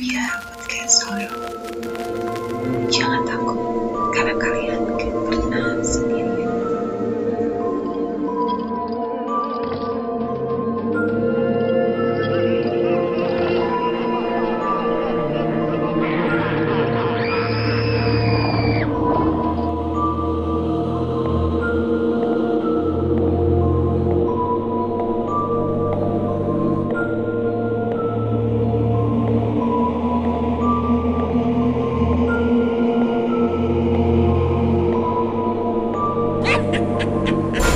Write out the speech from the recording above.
Biar podcast solo. Jangan takut, karena kalian akan pernah Ha ha ha ha!